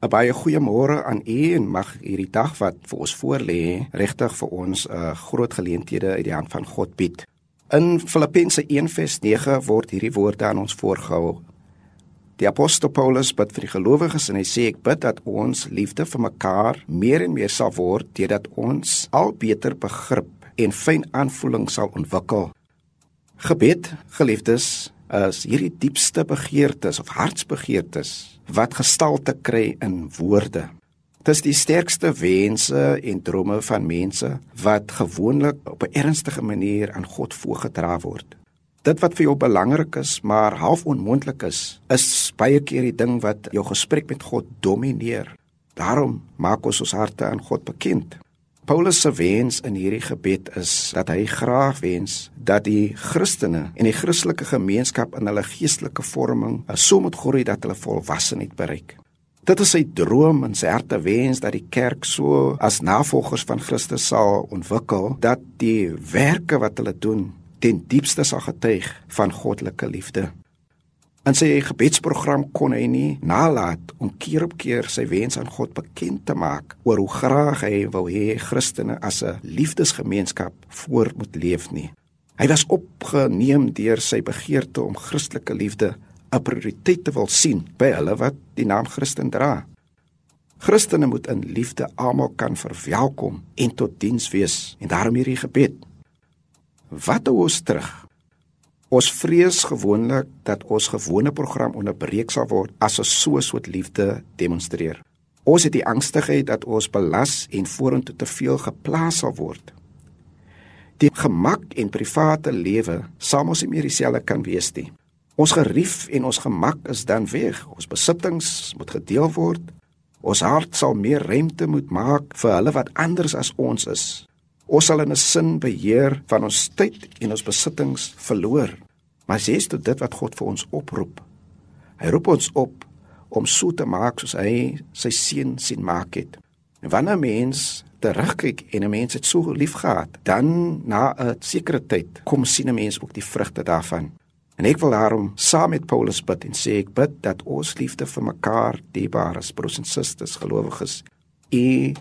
'n Baie goeiemôre aan u en mag hierdie dag wat vir ons voorlê regtig vir ons 'n uh, groot geleenthede uit die hand van God bied. In Filippense 1:9 word hierdie woorde aan ons voorgehou. Die apostel Paulus bid vir die gelowiges en hy sê ek bid dat ons liefde vir mekaar meer en meer sal word deurdat ons al beter begrip en fyn aanvoeling sal ontwikkel. Gebed, geliefdes, is hierdie diepste begeertes of hartsbegeertes wat gestalte kry in woorde. Dit is die sterkste wense en drome van mense wat gewoonlik op 'n ernstige manier aan God voorgedra word. Dit wat vir jou belangrik is, maar half onmoontlik is, is baie keer die ding wat jou gesprek met God domineer. Daarom maak ons ons harte aan God bekend. Paulus se wens in hierdie gebed is dat hy graag wens dat die Christene en die Christelike gemeenskap in hulle geestelike vorming so moet groei dat hulle volwassenheid bereik. Dit is sy droom en sy harte wens dat die kerk so as navolgers van Christus sal ontwikkel dat die werke wat hulle doen ten diepste sal getuig van goddelike liefde. In sy gebedsprogram kon hy nie nalat om keer op keer sy wens aan God bekend te maak oor hoe graag hy wou hê Christene as 'n liefdesgemeenskap voor moet leef nie. Hy was opgeneem deur sy begeerte om Christelike liefde 'n prioriteit te wil sien by hulle wat die naam Christen dra. Christene moet in liefde almal kan verwelkom en tot diens wees en daarom hierdie gebed. Wat hou ons terug? Ons vrees gewoonlik dat ons gewone program onderbreek sal word as ons so soet liefde demonstreer. Ons het die angstigheid dat ons belas en vorentoe te veel geplaas sal word. Die gemak en private lewe sal ons nie meer dieselfde kan wees nie. Ons gerief en ons gemak is dan weg. Ons besittings moet gedeel word. Ons hart sal meer ruimte moet maak vir hulle wat anders as ons is. Ons sal in 'n sin beheer van ons tyd en ons besittings verloor. Maar sies dit dit wat God vir ons oproep. Hy roep ons op om so te maak soos hy sy seun sien maak het. En wanneer mens terugkyk en 'n mens het so liefgehad, dan na 'n sekere tyd kom sien 'n mens ook die vrugte daarvan. En ek wil daarom saam met Paulus bid en sê ek bid dat ons liefde vir mekaar diebaar is, broers en susters, gelowiges, u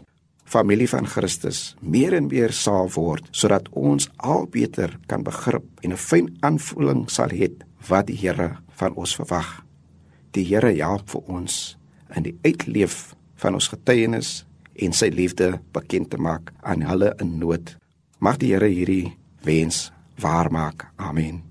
familie van Christus meer en meer sal word sodat ons al beter kan begrip en 'n fyn aanvoeling sal hê wat die Here van ons verwag. Die Here help vir ons in die uitleef van ons getuienis en sy liefde bekend te maak aan hulle in nood. Mag die Here hierdie wens waarmaak. Amen.